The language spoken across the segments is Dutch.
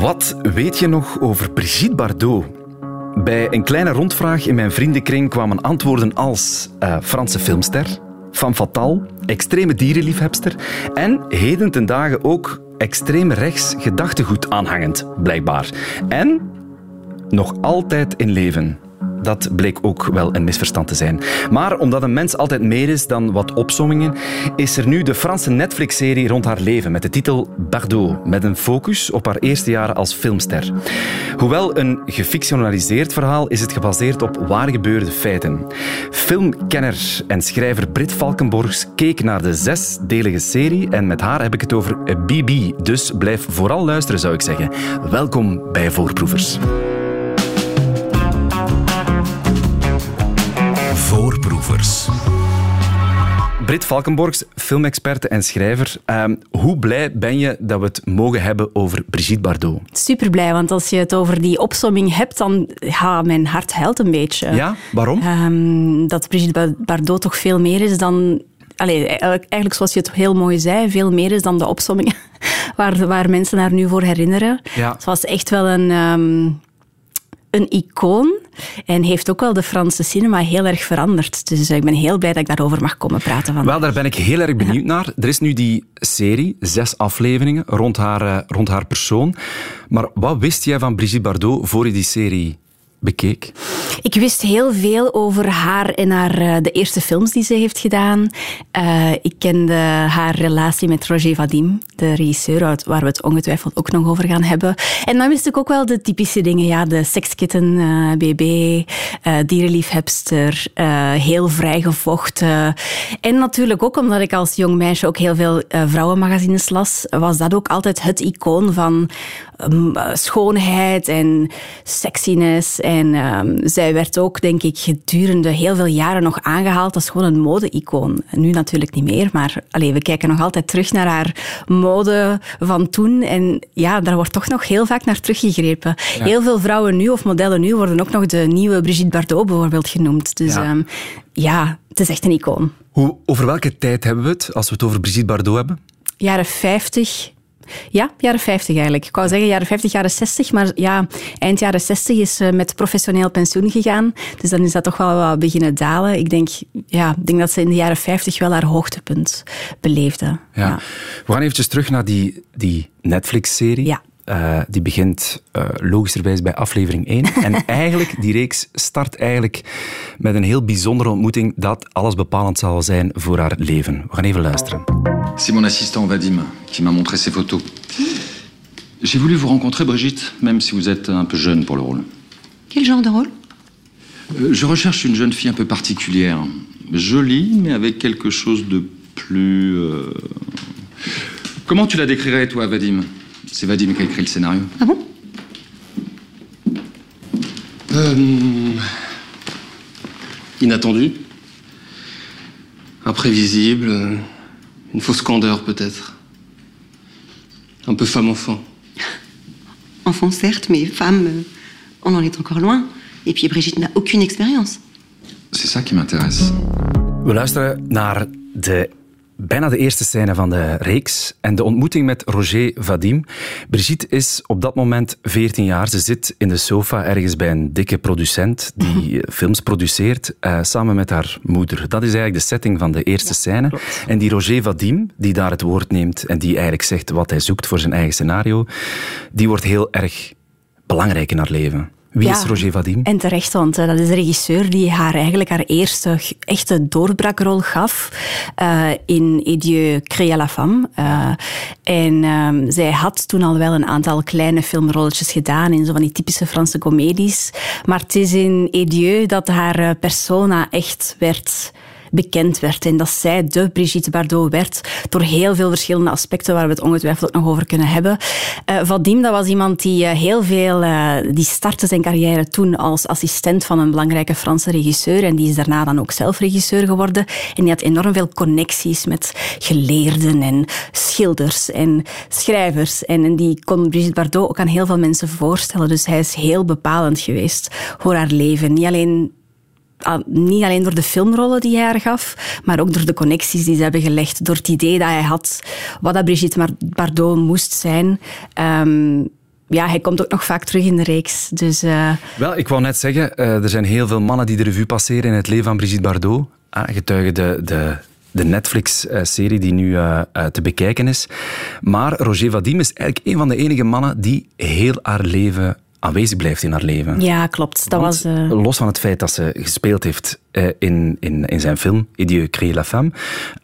Wat weet je nog over Brigitte Bardot? Bij een kleine rondvraag in mijn vriendenkring kwamen antwoorden als uh, Franse filmster, femme fatale, extreme dierenliefhebster en heden ten dagen ook extreem rechts gedachtegoed aanhangend, blijkbaar. En nog altijd in leven. Dat bleek ook wel een misverstand te zijn. Maar omdat een mens altijd meer is dan wat opsommingen, is er nu de Franse Netflix-serie rond haar leven met de titel Bardot, met een focus op haar eerste jaren als filmster. Hoewel een gefictionaliseerd verhaal, is het gebaseerd op waar gebeurde feiten. Filmkenner en schrijver Brit Valkenborgs keek naar de zesdelige serie en met haar heb ik het over BB. Dus blijf vooral luisteren, zou ik zeggen. Welkom bij Voorproevers. Voorproevers. Brit Valkenborgs, filmexperte en schrijver. Ehm, hoe blij ben je dat we het mogen hebben over Brigitte Bardot? Super blij, want als je het over die opsomming hebt, dan ja, mijn hart huilt een beetje. Ja, waarom? Um, dat Brigitte Bardot toch veel meer is dan Allee, eigenlijk zoals je het heel mooi zei, veel meer is dan de opsomming waar, waar mensen haar nu voor herinneren. Ja. Het was echt wel een, um, een icoon en heeft ook wel de Franse cinema heel erg veranderd. Dus ik ben heel blij dat ik daarover mag komen praten. Vandaag. Wel, daar ben ik heel erg benieuwd naar. Er is nu die serie, zes afleveringen, rond haar, eh, rond haar persoon. Maar wat wist jij van Brigitte Bardot voor je die serie bekeek? Ik wist heel veel over haar en haar, eh, de eerste films die ze heeft gedaan. Uh, ik kende haar relatie met Roger Vadim, de regisseur, waar we het ongetwijfeld ook nog over gaan hebben. En dan wist ik ook wel de typische dingen. Ja, de sekskitten, BB, uh, dierenliefhebster, heel vrijgevochten. En natuurlijk ook omdat ik als jong meisje ook heel veel vrouwenmagazines las, was dat ook altijd het icoon van um, schoonheid en sexiness. En um, zij werd ook, denk ik, gedurende heel veel jaren nog aangehaald als gewoon een mode-icoon. Nu natuurlijk niet meer, maar allez, we kijken nog altijd terug naar haar mode van toen. En ja, daar wordt toch nog heel vaak naar teruggegrepen. Heel veel vrouwen nu, of modellen nu, worden ook nog de nieuwe Brigitte Bardot bijvoorbeeld genoemd. Dus ja, um, ja het is echt een icoon. Hoe, over welke tijd hebben we het, als we het over Brigitte Bardot hebben? Jaren 50, ja, jaren 50 eigenlijk. Ik wou zeggen jaren 50, jaren 60, maar ja, eind jaren 60 is ze met professioneel pensioen gegaan. Dus dan is dat toch wel wat beginnen dalen. Ik denk, ja, ik denk dat ze in de jaren 50 wel haar hoogtepunt beleefde. Ja. We gaan eventjes terug naar die, die Netflix-serie. Ja. Uh, die begint uh, logischerwijs bij aflevering 1. en eigenlijk, die reeks start eigenlijk met een heel bijzondere ontmoeting dat alles bepalend zal zijn voor haar leven. We gaan even luisteren. C'est mon assistant Vadim qui m'a montré ses photos. J'ai voulu vous rencontrer, Brigitte, même si vous êtes un peu jeune pour le rôle. Quel genre de rôle euh, Je recherche une jeune fille un peu particulière. Jolie, mais avec quelque chose de plus... Euh... Comment tu la décrirais, toi, Vadim C'est Vadim qui a écrit le scénario. Ah bon? Euh... Inattendu. Imprévisible. Une fausse candeur, peut-être. Un peu femme-enfant. Enfant, certes, mais femme, euh, on en est encore loin. Et puis Brigitte n'a aucune expérience. C'est ça qui m'intéresse. We luisteren naar de bijna de eerste scène van de reeks. En de ontmoeting met Roger Vadim. Brigitte is op dat moment 14 jaar. Ze zit in de sofa ergens bij een dikke producent die mhm. films produceert, uh, samen met haar moeder. Dat is eigenlijk de setting van de eerste scène. En die Roger Vadim, die daar het woord neemt en die eigenlijk zegt wat hij zoekt voor zijn eigen scenario, die wordt heel erg belangrijk in haar leven. Wie is Roger Vadim? En terecht, want uh, dat is de regisseur die haar eigenlijk haar eerste echte doorbraakrol gaf uh, in Edieu Créa la Femme. Uh, en um, zij had toen al wel een aantal kleine filmrolletjes gedaan in zo van die typische Franse comedies. Maar het is in Edieu dat haar persona echt werd bekend werd. En dat zij de Brigitte Bardot werd door heel veel verschillende aspecten waar we het ongetwijfeld nog over kunnen hebben. Uh, Vadim, dat was iemand die uh, heel veel... Uh, die startte zijn carrière toen als assistent van een belangrijke Franse regisseur en die is daarna dan ook zelf regisseur geworden. En die had enorm veel connecties met geleerden en schilders en schrijvers. En, die kon Brigitte Bardot ook aan heel veel mensen voorstellen. Dus hij is heel bepalend geweest voor haar leven. Niet alleen niet alleen door de filmrollen die hij haar gaf, maar ook door de connecties die ze hebben gelegd, door het idee dat hij had wat dat Brigitte Bardot moest zijn. Um, ja, hij komt ook nog vaak terug in de reeks. Dus, uh... Wel, ik wou net zeggen, uh, er zijn heel veel mannen die de revue passeren in het leven van Brigitte Bardot. Ah, getuigen de, de, de Netflix-serie die nu uh, te bekijken is. Maar Roger Vadim is eigenlijk een van de enige mannen die heel haar leven aanwezig blijft in haar leven. Ja, klopt. Dat was, uh... Los van het feit dat ze gespeeld heeft uh, in, in, in zijn film Idieu crée la femme,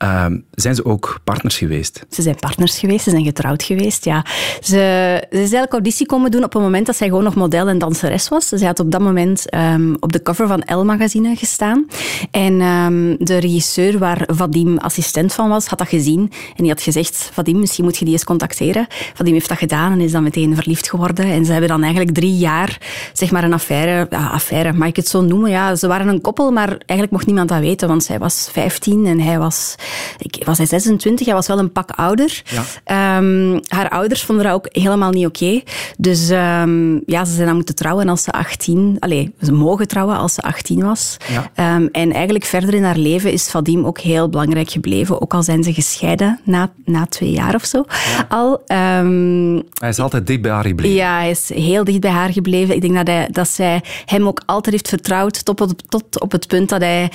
uh, zijn ze ook partners geweest. Ze zijn partners geweest, ze zijn getrouwd geweest, ja. Ze, ze is eigenlijk auditie komen doen op het moment dat zij gewoon nog model en danseres was. Zij had op dat moment um, op de cover van Elle-magazine gestaan. En um, de regisseur waar Vadim assistent van was, had dat gezien. En die had gezegd, Vadim, misschien moet je die eens contacteren. Vadim heeft dat gedaan en is dan meteen verliefd geworden. En ze hebben dan eigenlijk drie jaar zeg maar een affaire, affaire, mag ik het zo noemen? Ja, ze waren een koppel, maar eigenlijk mocht niemand dat weten, want zij was 15 en hij was, ik, was hij 26, hij was wel een pak ouder. Ja. Um, haar ouders vonden dat ook helemaal niet oké. Okay. Dus um, ja, ze zijn dan moeten trouwen als ze 18, allee, ze mogen trouwen als ze 18 was. Ja. Um, en eigenlijk verder in haar leven is Vadim ook heel belangrijk gebleven, ook al zijn ze gescheiden na, na twee jaar of zo. Ja. Al, hij is altijd dicht bij haar gebleven. Ja, hij is heel dicht bij haar gebleven. Ik denk dat, hij, dat zij hem ook altijd heeft vertrouwd tot op, tot op het punt dat hij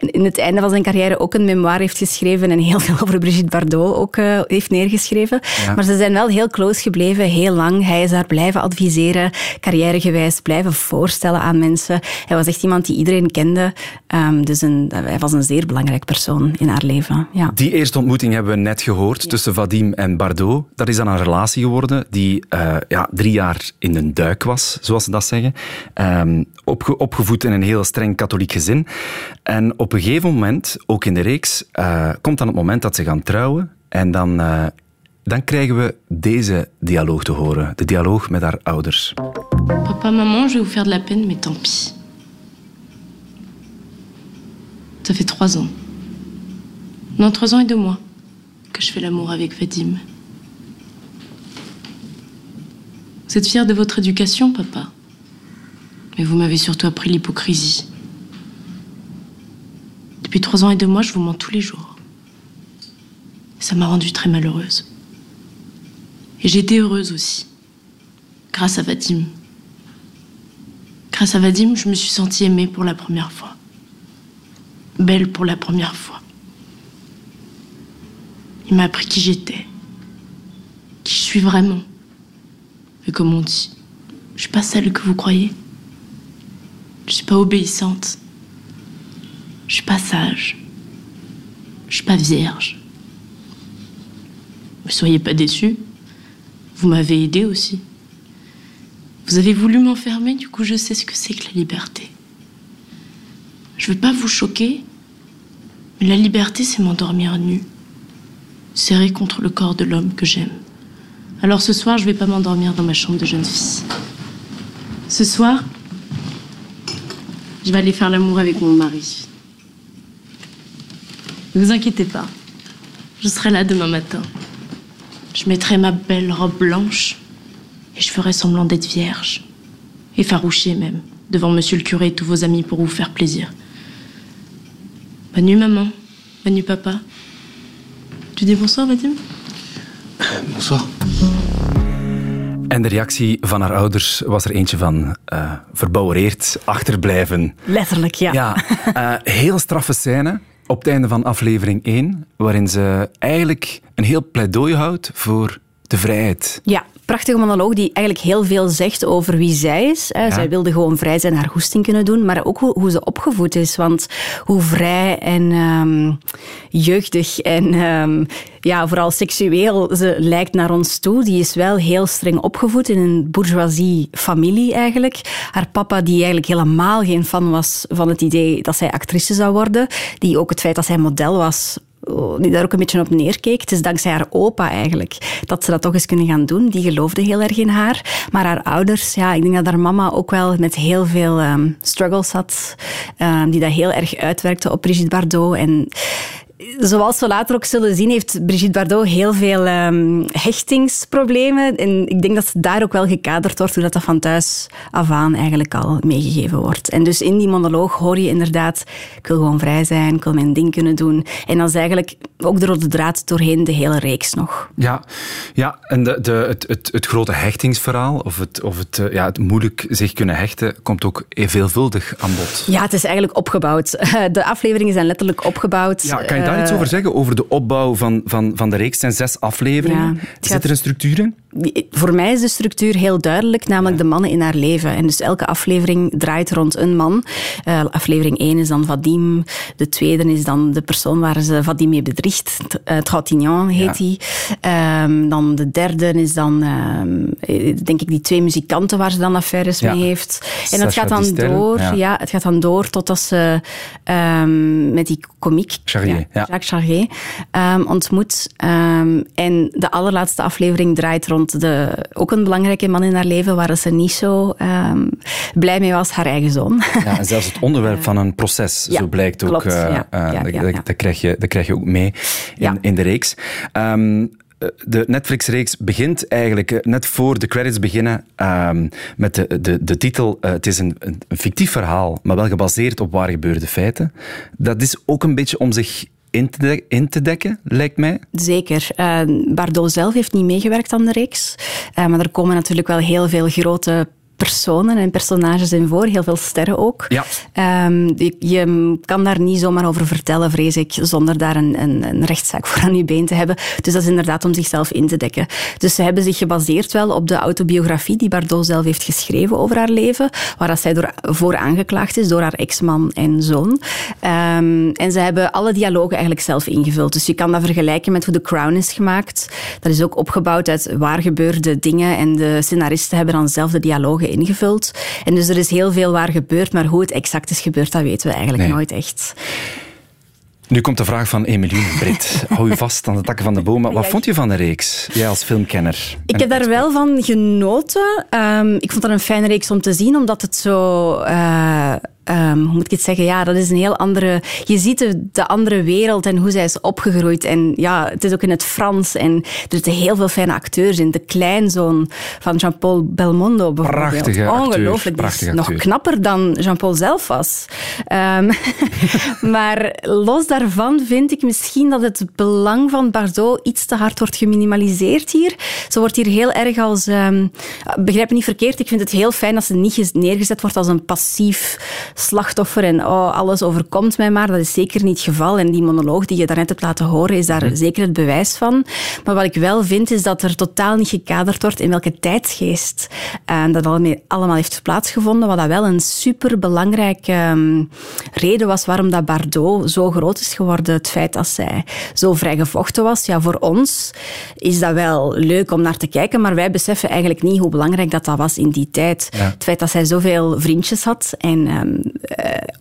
in het einde van zijn carrière ook een memoir heeft geschreven en heel veel over Brigitte Bardot ook uh, heeft neergeschreven. Ja. Maar ze zijn wel heel close gebleven, heel lang. Hij is daar blijven adviseren, carrièregewijs, blijven voorstellen aan mensen. Hij was echt iemand die iedereen kende. Um, dus een, hij was een zeer belangrijk persoon in haar leven. Ja. Die eerste ontmoeting hebben we net gehoord tussen Vadim en Bardot. Dat is dan een relatie geworden die uh, ja, drie jaar in een duik was, zoals ze dat zeggen. Um, opge opgevoed in een heel streng katholiek gezin. En op een gegeven moment, ook in de reeks, uh, komt dan het moment dat ze gaan trouwen. En dan, uh, dan krijgen we deze dialoog te horen. De dialoog met haar ouders. Papa, maman, je vais vous faire de la peine, mais tant pis. Ça fait trois ans. Non, trois ans et deux mois que je fais l'amour avec Vadim. Vous fier de votre éducation, papa. Mais vous m'avez surtout appris l'hypocrisie. Depuis trois ans et deux mois, je vous mens tous les jours. Ça m'a rendue très malheureuse. Et été heureuse aussi. Grâce à Vadim. Grâce à Vadim, je me suis sentie aimée pour la première fois. Belle pour la première fois. Il m'a appris qui j'étais. Qui je suis vraiment. Et comme on dit, je suis pas celle que vous croyez. Je suis pas obéissante. Je suis pas sage. Je suis pas vierge. Ne soyez pas déçus. Vous m'avez aidé aussi. Vous avez voulu m'enfermer, du coup je sais ce que c'est que la liberté. Je veux pas vous choquer, mais la liberté c'est m'endormir nu, serré contre le corps de l'homme que j'aime. Alors ce soir, je vais pas m'endormir dans ma chambre de jeune fille. Ce soir, je vais aller faire l'amour avec mon mari. Ne vous inquiétez pas. Je serai là demain matin. Je mettrai ma belle robe blanche et je ferai semblant d'être vierge. Effarouchée même, devant monsieur le curé et tous vos amis pour vous faire plaisir. Bonne nuit, maman. Bonne nuit, papa. Tu dis bonsoir, Vadim? Bonsoir. En de reactie van haar ouders was er eentje van uh, verbouwereerd, achterblijven. Letterlijk, ja. Ja, uh, heel straffe scène op het einde van aflevering 1, waarin ze eigenlijk een heel pleidooi houdt voor de vrijheid. Ja, prachtige monoloog die eigenlijk heel veel zegt over wie zij is. Ja. Zij wilde gewoon vrij zijn, haar goesting kunnen doen, maar ook hoe, hoe ze opgevoed is. Want hoe vrij en um, jeugdig en um, ja, vooral seksueel ze lijkt naar ons toe. Die is wel heel streng opgevoed in een bourgeoisie familie eigenlijk. Haar papa, die eigenlijk helemaal geen fan was van het idee dat zij actrice zou worden, die ook het feit dat zij model was die daar ook een beetje op neerkeek. Het is dankzij haar opa eigenlijk dat ze dat toch eens kunnen gaan doen. Die geloofde heel erg in haar. Maar haar ouders, ja, ik denk dat haar mama ook wel met heel veel um, struggles had. Um, die dat heel erg uitwerkte op Brigitte Bardot. En zoals we later ook zullen zien, heeft Brigitte Bardot heel veel um, hechtingsproblemen. En ik denk dat ze daar ook wel gekaderd wordt, hoe dat, dat van thuis af aan eigenlijk al meegegeven wordt. En dus in die monoloog hoor je inderdaad, ik wil gewoon vrij zijn, ik wil mijn ding kunnen doen. En dat is eigenlijk ook de rode draad doorheen de hele reeks nog. Ja, ja en de, de, het, het, het grote hechtingsverhaal, of het, of het, eh, ja, het moeilijk zich kunnen hechten, komt ook veelvuldig aan bod. Ja, het is eigenlijk opgebouwd. De afleveringen zijn letterlijk opgebouwd. Ja, kan je daar iets over zeggen, over de opbouw van, van, van de reeks? Het zijn zes afleveringen. Ja, Zit er een structuur in? Voor mij is de structuur heel duidelijk, namelijk de mannen in haar leven. En dus elke aflevering draait rond een man. Uh, aflevering 1 is dan Vadim. De tweede is dan de persoon waar ze Vadim mee bedriegt. Uh, Trintignant heet hij. Um, dan de derde is dan, uh, denk ik, die twee muzikanten waar ze dan affaires mee heeft. En dat gaat dan door. Ja. ja. het gaat dan door totdat ze um, met die komiek Charrier, Jacques Charrier ontmoet. en de allerlaatste aflevering draait rond de, ook een belangrijke man in haar leven waar ze niet zo um, blij mee was, haar eigen zoon. Ja, en zelfs het onderwerp van een proces, zo blijkt ook. Uh, ja, uh, dat, dat, krijg je, dat krijg je ook mee in, in de reeks. Um, de Netflix-reeks begint eigenlijk net voor de credits beginnen um, met de, de, de titel. Uh, het is een, een, fictief verhaal, maar wel gebaseerd op waar gebeurde feiten. Dat is ook een beetje om zich in te, in te dekken, lijkt mij. Zeker. Uh, Bardot zelf heeft niet meegewerkt aan de reeks. Uh, maar er komen natuurlijk wel heel veel grote personen en personages in voor, heel veel sterren ook. Ja. Um, je, je, kan daar niet zomaar over vertellen, vrees ik, zonder daar een, een, een, rechtszaak voor aan je been te hebben. Dus dat is inderdaad om zichzelf in te dekken. Dus ze hebben zich gebaseerd wel op de autobiografie die Bardot zelf heeft geschreven over haar leven, waar dat zij door, voor aangeklaagd is door haar ex-man en zoon. Um, en ze hebben alle dialogen eigenlijk zelf ingevuld. Dus je kan dat vergelijken met hoe The Crown is gemaakt. Dat is ook opgebouwd uit waar gebeurde dingen en de scenaristen hebben dan zelf de dialogen ingevuld. En dus er is heel veel waar gebeurd, maar hoe het exact is gebeurd, dat weten we eigenlijk nooit echt. Nu komt de vraag van Emilie Brit. Hou je vast aan de takken van de bomen. Wat vond je van de reeks, jij als filmkenner? Ik heb daar wel van genoten. Um, ik vond dat een fijne reeks om te zien, omdat het zo... Uh, um, hoe moet ik het zeggen? Ja, dat is een heel andere... Je ziet de, de, andere wereld en hoe zij is opgegroeid. En ja, het is ook in het Frans. En er zitten heel veel fijne acteurs in. De kleinzoon van Jean-Paul Belmondo bijvoorbeeld. Prachtige Ongelooflijk. Nog knapper dan Jean-Paul zelf was. Um, maar los daarvan vind ik misschien dat het belang van Bardot iets te hard wordt geminimaliseerd hier. Ze wordt hier heel erg als... Um, begrijp me niet verkeerd, ik vind het heel fijn dat ze niet neergezet wordt als een passief slachtoffer en oh, alles overkomt mij maar. Dat is zeker niet het geval. En die monoloog die je daarnet hebt laten horen, is daar mhm. zeker het bewijs van. Maar wat ik wel vind, is dat er totaal niet gekaderd wordt in welke tijdsgeest uh, dat allemaal heeft plaatsgevonden. Wat dat wel een superbelangrijke um, reden was waarom dat Bardot zo groot is geworden. Het feit dat zij zo vrijgevochten was. Ja, voor ons is dat wel leuk om naar te kijken, maar wij beseffen eigenlijk niet hoe belangrijk dat, dat was in die tijd. Het feit dat zij zoveel vriendjes had en um, uh,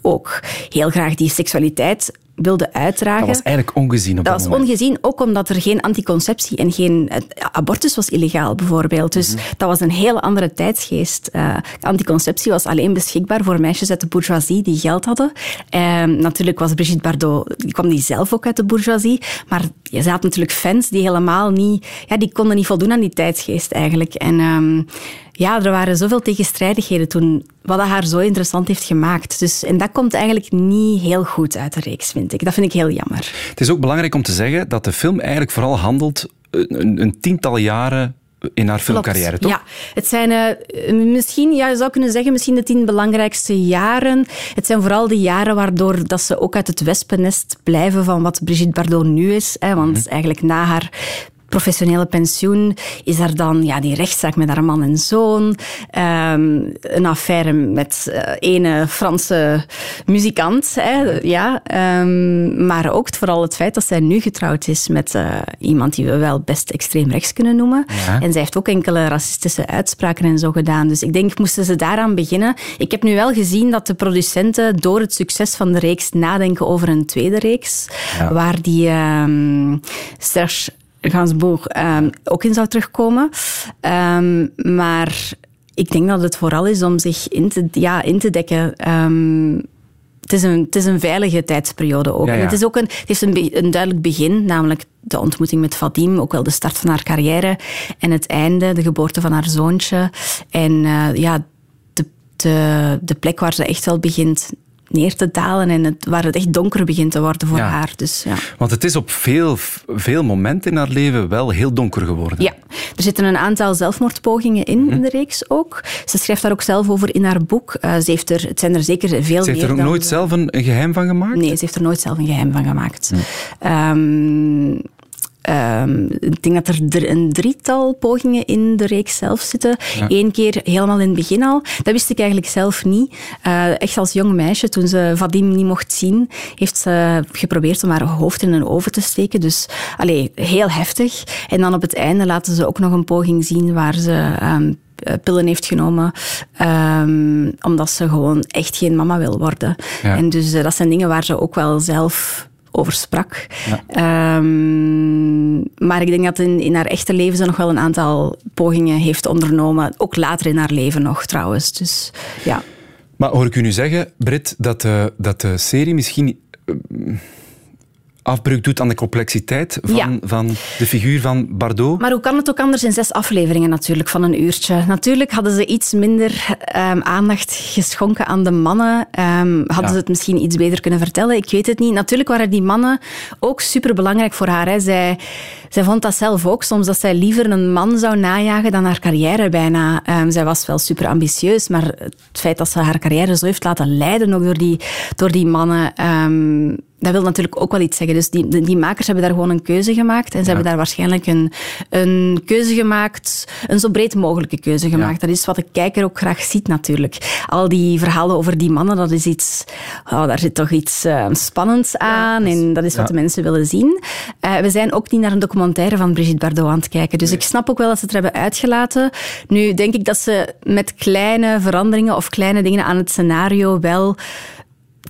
ook heel graag die seksualiteit wilde uitdragen. Dat was eigenlijk ongezien op dat, dat was ongezien, ook omdat er geen anticonceptie en geen... Abortus was illegaal, bijvoorbeeld. Dus mhm. dat was een hele andere tijdsgeest. Uh, anticonceptie was alleen beschikbaar voor meisjes uit de bourgeoisie die geld hadden. Uh, natuurlijk was Brigitte Bardot... Die kwam die zelf ook uit de bourgeoisie. Maar je had natuurlijk fans die helemaal niet... Ja, die konden niet voldoen aan die tijdsgeest, eigenlijk. En... Um, ja, er waren zoveel tegenstrijdigheden toen, wat haar zo interessant heeft gemaakt. Dus, en dat komt eigenlijk niet heel goed uit de reeks, vind ik. Dat vind ik heel jammer. Het is ook belangrijk om te zeggen dat de film eigenlijk vooral handelt een, een tiental jaren in haar filmcarrière, toch? Ja, het zijn uh, misschien, ja, je zou kunnen zeggen, misschien de tien belangrijkste jaren. Het zijn vooral de jaren waardoor dat ze ook uit het wespennest blijven van wat Brigitte Bardot nu is. Hè, want mhm. eigenlijk na haar professionele pensioen is er dan ja, die rechtszaak met haar man en zoon. Um, een affaire met uh, ene Franse muzikant. Hè, ja. Um, maar ook vooral het feit dat zij nu getrouwd is met uh, iemand die we wel best extreem rechts kunnen noemen. Ja. En zij heeft ook enkele racistische uitspraken en zo gedaan. Dus ik denk, moesten ze daaraan beginnen. Ik heb nu wel gezien dat de producenten door het succes van de reeks nadenken over een tweede reeks. Ja. Waar die um, Serge Gainsbourg um, ook in zou terugkomen. Um, maar ik denk dat het vooral is om zich in te, ja, in te dekken. Um, het is een, het is een veilige tijdsperiode ook. Ja, ja. En het, is ook een, het heeft een, be- een duidelijk begin, namelijk de ontmoeting met Vadim, ook wel de start van haar carrière. En het einde, de geboorte van haar zoontje. En eh, ja, de, de, de plek waar ze echt wel begint neer te dalen en het, waar het echt donker begint te worden voor Ja. haar. Dus, ja. Want het is op veel, veel momenten in haar leven wel heel donker geworden. Ja, er zitten een aantal zelfmoordpogingen in, Mhm. in de reeks ook. Ze schrijft daar ook zelf over in haar boek. Eh, ze heeft er, het zijn er zeker veel Ze heeft meer er ook dan- nooit zelf een, een geheim van gemaakt? Nee, ze heeft er nooit zelf een geheim van gemaakt. Ehm, ehm, ik denk dat er een drietal pogingen in de reeks zelf zitten. Eén keer helemaal in het begin al. Dat wist ik eigenlijk zelf niet. Eh, echt als jong meisje, toen ze Vadim niet mocht zien, heeft ze geprobeerd om haar hoofd in een oven te steken. Dus allee, heel heftig. En dan op het einde laten ze ook nog een poging zien waar ze... ehm, eh, pillen heeft genomen, ehm, omdat ze gewoon echt geen mama wil worden. Ja. En dus eh, dat zijn dingen waar ze ook wel zelf over sprak. Ehm, maar ik denk dat in, in haar echte leven ze nog wel een aantal pogingen heeft ondernomen. Ook later in haar leven nog trouwens. Dus ja. Maar hoor ik u nu zeggen, Britt, dat de, dat de serie misschien eh, afbreuk doet aan de complexiteit van, Ja. van de figuur van Bardot? Maar hoe kan het ook anders in zes afleveringen natuurlijk van een uurtje? Natuurlijk hadden ze iets minder ehm, aandacht geschonken aan de mannen. Ehm, hadden Ja. ze het misschien iets beter kunnen vertellen? Ik weet het niet. Natuurlijk waren die mannen ook superbelangrijk voor haar. Hè. Zij, zij vond dat zelf ook soms, dat zij liever een man zou najagen dan haar carrière bijna. Ehm, zij was wel super ambitieus, maar het feit dat ze haar carrière zo heeft laten leiden, ook door die, door die mannen... ehm, dat wil natuurlijk ook wel iets zeggen. Dus die, die, makers hebben daar gewoon een keuze gemaakt. En ze hebben daar waarschijnlijk een, een keuze gemaakt, een zo breed mogelijke keuze gemaakt. Dat is wat de kijker ook graag ziet natuurlijk. Al die verhalen over die mannen, dat is iets... Oh, daar zit toch iets eh, spannends aan. en dat is wat de mensen willen zien. Eh, we zijn ook niet naar een documentaire van Brigitte Bardot aan het kijken. Dus ik snap ook wel dat ze het er hebben uitgelaten. Nu denk ik dat ze met kleine veranderingen of kleine dingen aan het scenario wel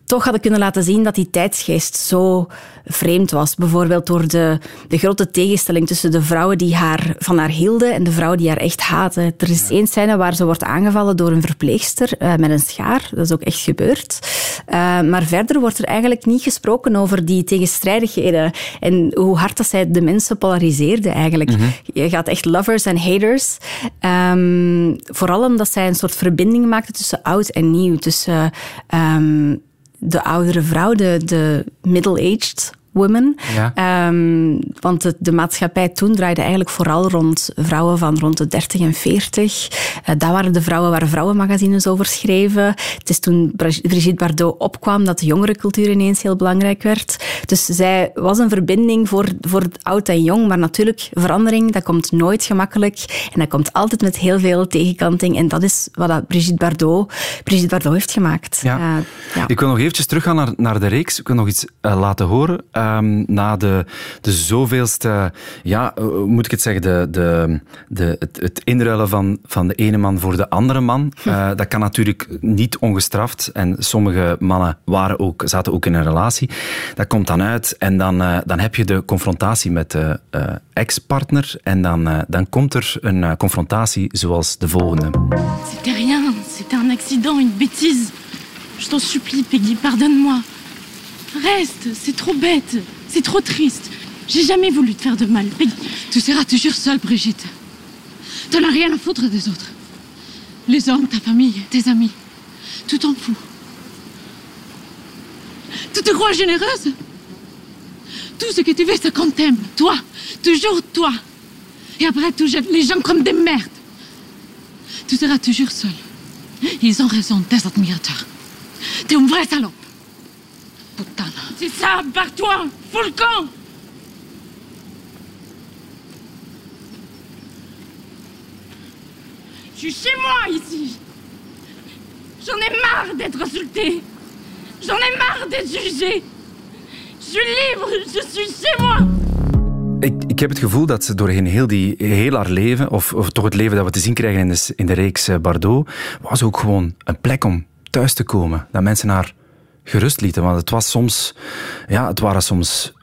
toch hadden kunnen laten zien dat die tijdsgeest zo vreemd was. Bijvoorbeeld door de, de grote tegenstelling tussen de vrouwen die haar, van haar hielden en de vrouwen die haar echt haten. Er is één scène waar ze wordt aangevallen door een verpleegster eh, met een schaar. Dat is ook echt gebeurd. Eh, maar verder wordt er eigenlijk niet gesproken over die tegenstrijdigheden en hoe hard dat zij de mensen polariseerde eigenlijk. Je gaat echt lovers en haters. Ehm, vooral omdat zij een soort verbinding maakte tussen oud en nieuw. Tussen ehm, de oudere vrouw, de, de middle-aged women. Ja. Ehm, want de, de maatschappij toen draaide eigenlijk vooral rond vrouwen van rond de 30 en 40. Eh, dat waren de vrouwen waar vrouwenmagazines over schreven. Het is toen Bri- Brigitte Bardot opkwam dat de jongerencultuur ineens heel belangrijk werd. Dus zij was een verbinding voor, voor oud en jong. Maar natuurlijk, verandering, dat komt nooit gemakkelijk. En dat komt altijd met heel veel tegenkanting. En dat is wat dat Brigitte Bardot, Brigitte Bardot heeft gemaakt. Ja. Eh, ja. Ik wil nog eventjes teruggaan naar, naar de reeks. Ik wil nog iets eh, laten horen. Ehm, na de, de zoveelste, ja, eh, hoe moet ik het zeggen, de, de, de, het, het inruilen van, van de ene man voor de andere man. Eh, dat kan natuurlijk niet ongestraft. En sommige mannen waren ook, zaten ook in een relatie. Dat komt dan uit en dan, eh, dan heb je de confrontatie met de eh, ex-partner. En dan, eh, dan komt er een eh, confrontatie zoals de volgende. C'était rien, c'était un accident, une bêtise. Je t'en supplie, Peggy, pardonne-moi. Reste, c'est trop bête, c'est trop triste. J'ai jamais voulu te faire de mal. Tu seras toujours seule, Brigitte. T'en as rien à foutre des autres. Les hommes, ta famille, tes amis. Tu t'en fous. Tu te crois généreuse? Tout ce que tu veux, c'est qu'on. Toi, toujours toi. Et après, tu jettes les gens comme des merdes. Tu seras toujours seule. Ils ont raison, tes admirateurs. T'es un vrai salaud. Putain. C'est ça, barre-toi, fous le camp Je suis chez moi ici. J'en ai marre d'être insultée. J'en ai marre d'être jugée. Je suis libre, je suis chez moi. Ik, ik heb het gevoel dat ze doorheen heel, die, heel haar leven, of, of toch het leven dat we te zien krijgen in de, in de reeks eh, Bardot, was ook gewoon een plek om thuis te komen. Dat mensen haar gerust lieten. Want het, was soms, ja, het waren soms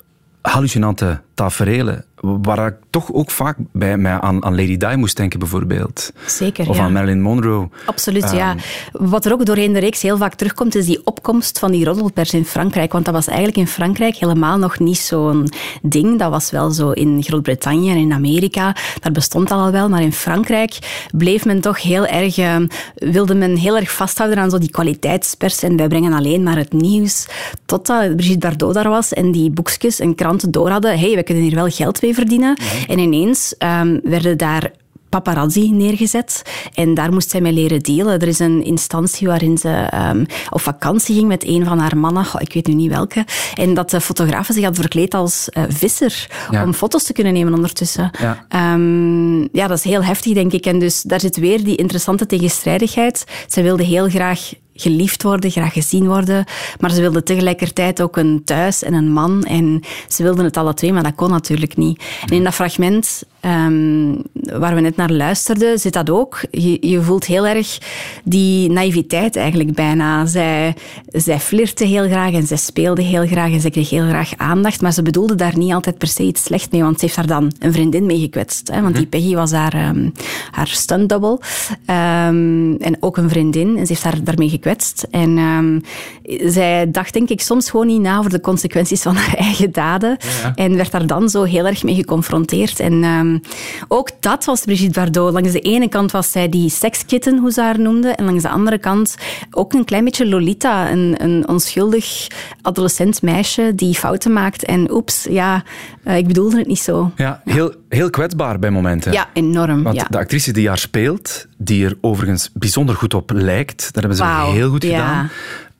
hallucinante taferelen. Waar ik toch ook vaak bij mij aan, aan Lady Di moest denken, bijvoorbeeld. Zeker, Of ja. aan Marilyn Monroe. Absoluut, ja. Ehm. Wat er ook doorheen de reeks heel vaak terugkomt, is die opkomst van die roddelpers in Frankrijk. Want dat was eigenlijk in Frankrijk helemaal nog niet zo'n ding. Dat was wel zo in Groot-Brittannië en in Amerika. Daar bestond dat al wel. Maar in Frankrijk bleef men toch heel erg, eh, wilde men heel erg vasthouden aan zo die kwaliteitspers. En wij brengen alleen maar het nieuws. Totdat Brigitte Bardot daar was en die boekjes en kranten door hadden. hey, we kunnen hier wel geld mee verdienen. En ineens ehm, werden daar paparazzi neergezet. En daar moest zij mee leren dealen. Er is een instantie waarin ze ehm, op vakantie ging met een van haar mannen, goh, ik weet nu niet welke, en dat de fotografen zich had verkleed als eh, visser Ja. om foto's te kunnen nemen ondertussen. Ja. Ehm, ja, dat is heel heftig, denk ik. En dus daar zit weer die interessante tegenstrijdigheid. Zij wilde heel graag geliefd worden, graag gezien worden, maar ze wilde tegelijkertijd ook een thuis en een man. En ze wilden het alle twee, maar dat kon natuurlijk niet. En in dat fragment ehm, waar we net naar luisterden, zit dat ook. Je, je voelt heel erg die naïviteit eigenlijk bijna. Zij, zij flirte heel graag en zij speelde heel graag en zij kreeg heel graag aandacht, maar ze bedoelde daar niet altijd per se iets slecht mee, want ze heeft daar dan een vriendin mee gekwetst. Hè, want die Peggy was haar, ehm, haar stuntdouble ehm, en ook een vriendin en ze heeft haar daarmee gekwetst. En ehm, zij dacht denk ik soms gewoon niet na over de consequenties van haar eigen daden en werd daar dan zo heel erg mee geconfronteerd. En ehm, ook dat was Brigitte Bardot. Langs de ene kant was zij die sekskitten, hoe ze haar noemde, en langs de andere kant ook een klein beetje Lolita, een, een onschuldig adolescent meisje die fouten maakt. En oeps, ja, eh, ik bedoelde het niet zo. Ja, heel, heel kwetsbaar bij momenten. Ja, enorm. Want ja. de actrice die haar speelt, die er overigens bijzonder goed op lijkt, dat hebben ze Wauw, heel goed gedaan.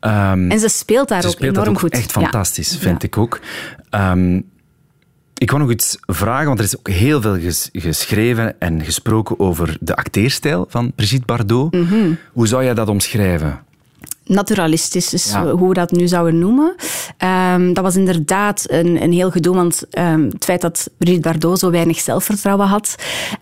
Ehm, En ze speelt daar ze ook speelt enorm dat ook goed. echt Ja. fantastisch, vind Ja. ik ook. Ehm, ik wou nog iets vragen, want er is ook heel veel ges- geschreven en gesproken over de acteerstijl van Brigitte Bardot. Mhm. Hoe zou jij dat omschrijven? Naturalistisch is Ja. hoe we dat nu zouden noemen. Ehm, dat was inderdaad een, een heel gedoe, want ehm, het feit dat Brigitte Bardot zo weinig zelfvertrouwen had,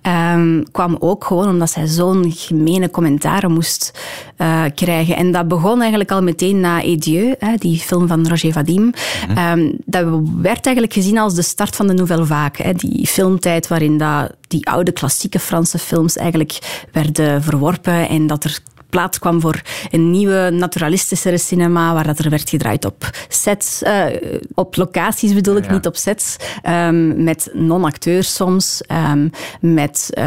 ehm, kwam ook gewoon omdat zij zo'n gemene commentaren moest eh, krijgen. En dat begon eigenlijk al meteen na Edieu, hè, die film van Roger Vadim. Ehm, dat werd eigenlijk gezien als de start van de Nouvelle Vague. Hè, die filmtijd waarin dat, die oude klassieke Franse films eigenlijk werden verworpen en dat er plaats kwam voor een nieuwe naturalistischere cinema, waar dat er werd gedraaid op sets, eh, op locaties bedoel ik, Ja. niet op sets, ehm, met non-acteurs soms, ehm, met eh,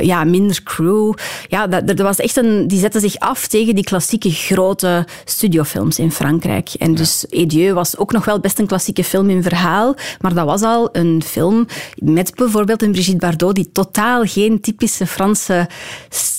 ja, minder crew. Ja, dat, dat was echt een, die zetten zich af tegen die klassieke grote studiofilms in Frankrijk. En dus Edieu was ook nog wel best een klassieke film in verhaal, maar dat was al een film met bijvoorbeeld een Brigitte Bardot die totaal geen typische Franse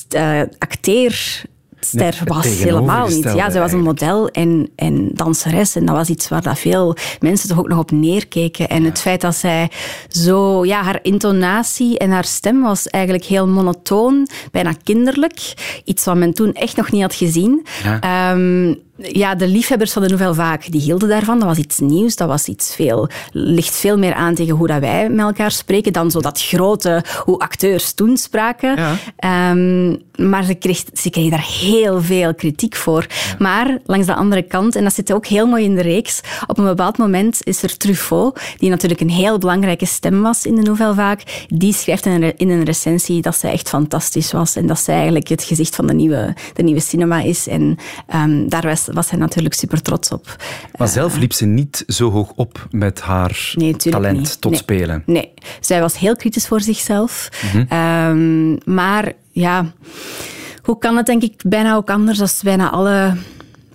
st- acteer ster Nee, het was helemaal niet. Ja, ze was een model en, en danseres. En dat was iets waar dat veel mensen toch ook nog op neerkeken. En het feit dat zij zo... Ja, haar intonatie en haar stem was eigenlijk heel monotoon, bijna kinderlijk. Iets wat men toen echt nog niet had gezien. Ja. Ehm, ja, de liefhebbers van de Nouvelle Vague, die hielden daarvan. Dat was iets nieuws, dat was iets veel... Ligt veel meer aan tegen hoe dat wij met elkaar spreken dan zo dat grote, hoe acteurs toen spraken. Ja. Ehm, maar ze kreeg, ze kreeg daar heel veel kritiek voor. Maar langs de andere kant, en dat zit ook heel mooi in de reeks, op een bepaald moment is er Truffaut, die natuurlijk een heel belangrijke stem was in de Nouvelle Vague, die schrijft in een, in een recensie dat zij echt fantastisch was en dat zij eigenlijk het gezicht van de nieuwe, de nieuwe cinema is. En ehm, daar was, was hij natuurlijk super trots op. Maar zelf liep ze niet zo hoog op met haar Nee, talent niet. tot Nee. spelen. Nee, zij was heel kritisch voor zichzelf. Mhm. Ehm, maar ja, hoe kan het denk ik bijna ook anders als bijna alle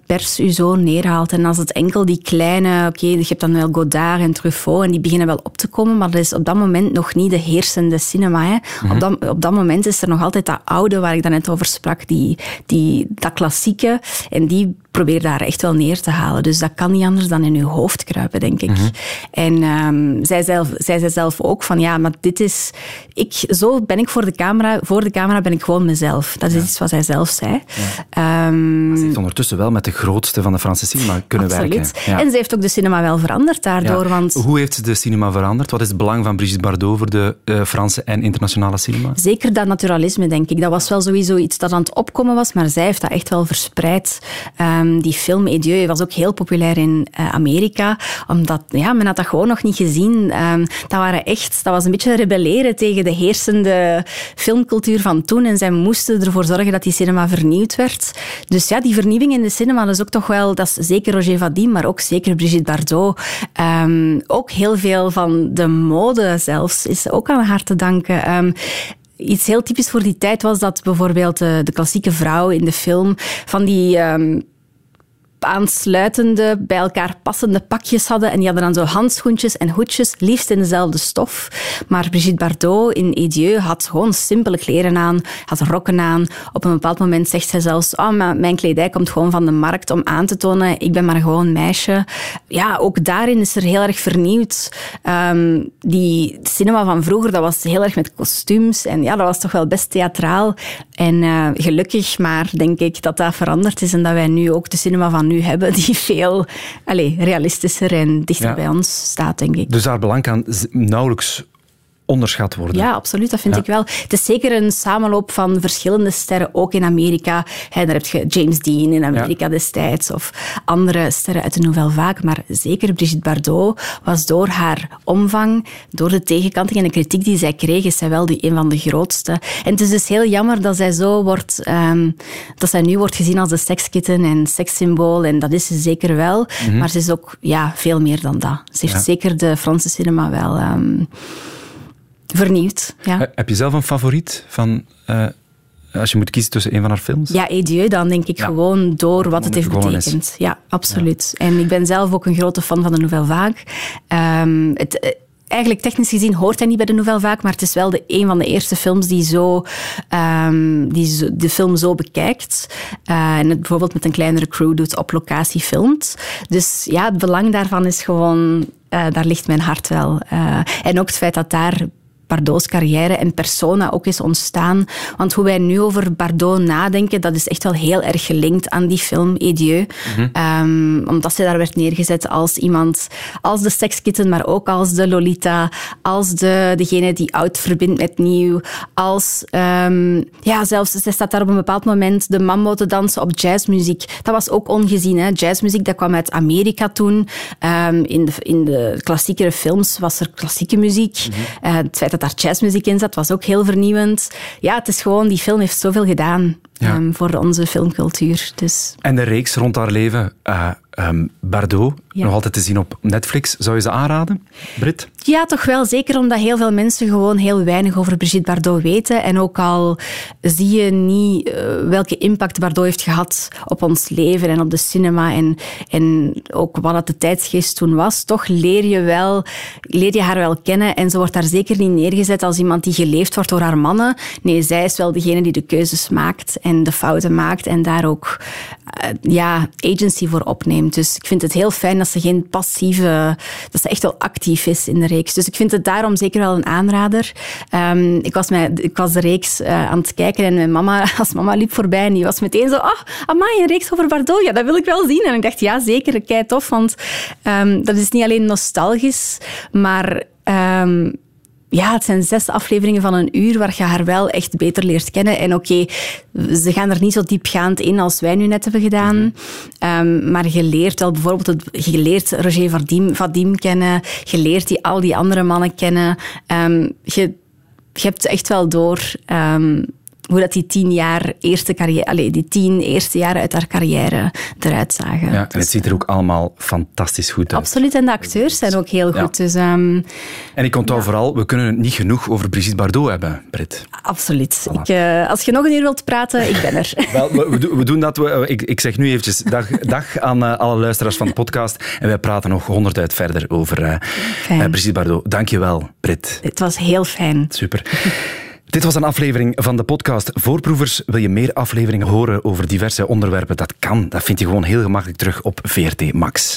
pers u zo neerhaalt. En als het enkel die kleine... Oké, je hebt dan wel Godard en Truffaut en die beginnen wel op te komen, maar dat is op dat moment nog niet de heersende cinema. Hè. Mhm. op, dat, op dat moment is er nog altijd dat oude waar ik daarnet over sprak, die, die, dat klassieke. En die probeer daar echt wel neer te halen. Dus dat kan niet anders dan in uw hoofd kruipen, denk ik. En ehm, zij, zelf, zij zei zelf ook van, ja, maar dit is... Ik, zo ben ik voor de camera. Voor de camera ben ik gewoon mezelf. Dat is iets wat zij zelf zei. Ehm, Ze heeft ondertussen wel met de grootste van de Franse cinema kunnen absoluut. werken. Ja. En ze heeft ook de cinema wel veranderd daardoor, want... Hoe heeft ze de cinema veranderd? Wat is het belang van Brigitte Bardot voor de eh, Franse en internationale cinema? Zeker dat naturalisme, denk ik. Dat was wel sowieso iets dat aan het opkomen was, maar zij heeft dat echt wel verspreid. Ehm, Ehm, die film Edieu was ook heel populair in uh, Amerika, omdat ja, men had dat gewoon nog niet gezien. Um, dat, waren echt, dat was een beetje rebelleren tegen de heersende filmcultuur van toen. En zij moesten ervoor zorgen dat die cinema vernieuwd werd. Dus ja, die vernieuwing in de cinema, is ook toch wel, dat is zeker Roger Vadim, maar ook zeker Brigitte Bardot. Um, ook heel veel van de mode zelfs is ook aan haar te danken. Iets heel typisch voor die tijd was dat bijvoorbeeld de, de klassieke vrouw in de film van die aansluitende, bij elkaar passende pakjes hadden. En die hadden dan zo handschoentjes en hoedjes, liefst in dezelfde stof. Maar Brigitte Bardot in Edieu had gewoon simpele kleren aan, had rokken aan. Op een bepaald moment zegt zij zelfs, oh, mijn kledij komt gewoon van de markt om aan te tonen, ik ben maar gewoon meisje. Ja, ook daarin is er heel erg vernieuwd. Um, die cinema van vroeger, dat was heel erg met kostuums. En ja, dat was toch wel best theatraal. En uh, gelukkig maar, denk ik, dat dat veranderd is en dat wij nu ook de cinema van nu nu hebben, die veel allez, realistischer en dichter bij ons staat, denk ik. Dus haar belang kan nauwelijks onderschat worden. Ja, absoluut. Dat vind ik wel. Het is zeker een samenloop van verschillende sterren, ook in Amerika. daar heb je James Dean in Amerika destijds, of andere sterren uit de Nouvelle Vague. Maar zeker Brigitte Bardot was door haar omvang, door de tegenkanting en de kritiek die zij kreeg, is zij wel die, een van de grootste. En het is dus heel jammer dat zij zo wordt, ehm, dat zij nu wordt gezien als de sekskitten en sekssymbool. En dat is ze zeker wel. Mhm. Maar ze is ook ja, veel meer dan dat. Ze heeft zeker de Franse cinema wel... Um, vernieuwd. Ja. Heb je zelf een favoriet van... Uh, als je moet kiezen tussen een van haar films? Ja, Edieu, dan denk ik gewoon door wat het heeft betekend. Ja, absoluut. Ja. En ik ben zelf ook een grote fan van de Nouvelle Vague. Um, het, eh, eigenlijk technisch gezien hoort hij niet bij de Nouvelle Vague, maar het is wel de, een van de eerste films die, zo, um, die zo, de film zo bekijkt. Uh, en het bijvoorbeeld met een kleinere crew doet, op locatie filmt. Dus ja, het belang daarvan is gewoon... Uh, daar ligt mijn hart wel. Uh, en ook het feit dat daar Bardot's carrière en persona ook is ontstaan. Want hoe wij nu over Bardot nadenken, dat is echt wel heel erg gelinkt aan die film Edieu. Mm um, omdat ze daar werd neergezet als iemand, als de sekskitten, maar ook als de Lolita, als de, degene die oud verbindt met nieuw, als, um, ja, zelfs, zij staat daar op een bepaald moment de mambo te dansen op jazzmuziek. Dat was ook ongezien, hè. Jazzmuziek, dat kwam uit Amerika toen. Um, in, de, in de klassiekere films was er klassieke muziek. Mm -hmm. uh, het feit dat daar jazzmuziek in zat, was ook heel vernieuwend. Ja, het is gewoon, die film heeft zoveel gedaan um, voor onze filmcultuur. Dus. En de reeks rond haar leven, uh, um, Bardot, nog altijd te zien op Netflix. Zou je ze aanraden, Brit? Ja, toch wel. Zeker omdat heel veel mensen gewoon heel weinig over Brigitte Bardot weten. En ook al zie je niet uh, welke impact Bardot heeft gehad op ons leven en op de cinema en, en ook wat het de tijdsgeest toen was, toch leer je, wel, leer je haar wel kennen. En ze wordt daar zeker niet neergezet als iemand die geleefd wordt door haar mannen. Nee, zij is wel degene die de keuzes maakt en de fouten maakt en daar ook uh, ja, agency voor opneemt. Dus ik vind het heel fijn dat ze geen passieve, dat ze echt wel actief is in de reeks. Dus ik vind het daarom zeker wel een aanrader. Um, ik, was met, ik was de reeks uh, aan het kijken en mijn mama, als mama liep voorbij en die was meteen zo, ah, oh, amai, een reeks over Bardot, ja, dat wil ik wel zien. En ik dacht, ja, zeker, kei tof, want um, dat is niet alleen nostalgisch, maar um, ja, het zijn zes afleveringen van een uur waar je haar wel echt beter leert kennen. En oké, ze gaan er niet zo diepgaand in als wij nu net hebben gedaan. Mm -hmm. um, maar je leert wel bijvoorbeeld, het, je leert Roger Vadim, Vadim kennen. Je leert die, al die andere mannen kennen. Um, je, je hebt echt wel door... Um, hoe dat die tien jaar eerste carrière, allez, die tien eerste jaren uit haar carrière eruit zagen. Ja, en het ziet er ook allemaal fantastisch goed uit. Absoluut, en de acteurs zijn ook heel goed. Ja. Dus, um, en ik onthoud ja. vooral, we kunnen het niet genoeg over Brigitte Bardot hebben, Britt. Absoluut. Voilà. Ik, uh, als je nog een uur wilt praten, ik ben er. Wel, we, we, doen dat. We, ik, ik, zeg nu eventjes dag, dag aan uh, alle luisteraars van de podcast. En wij praten nog honderd uit verder over uh, Brigitte Bardot. Dank je wel, Britt. Het was heel fijn. Super. Dit was een aflevering van de podcast Voorproevers. Wil je meer afleveringen horen over diverse onderwerpen? Dat kan. Dat vind je gewoon heel gemakkelijk terug op VRT Max.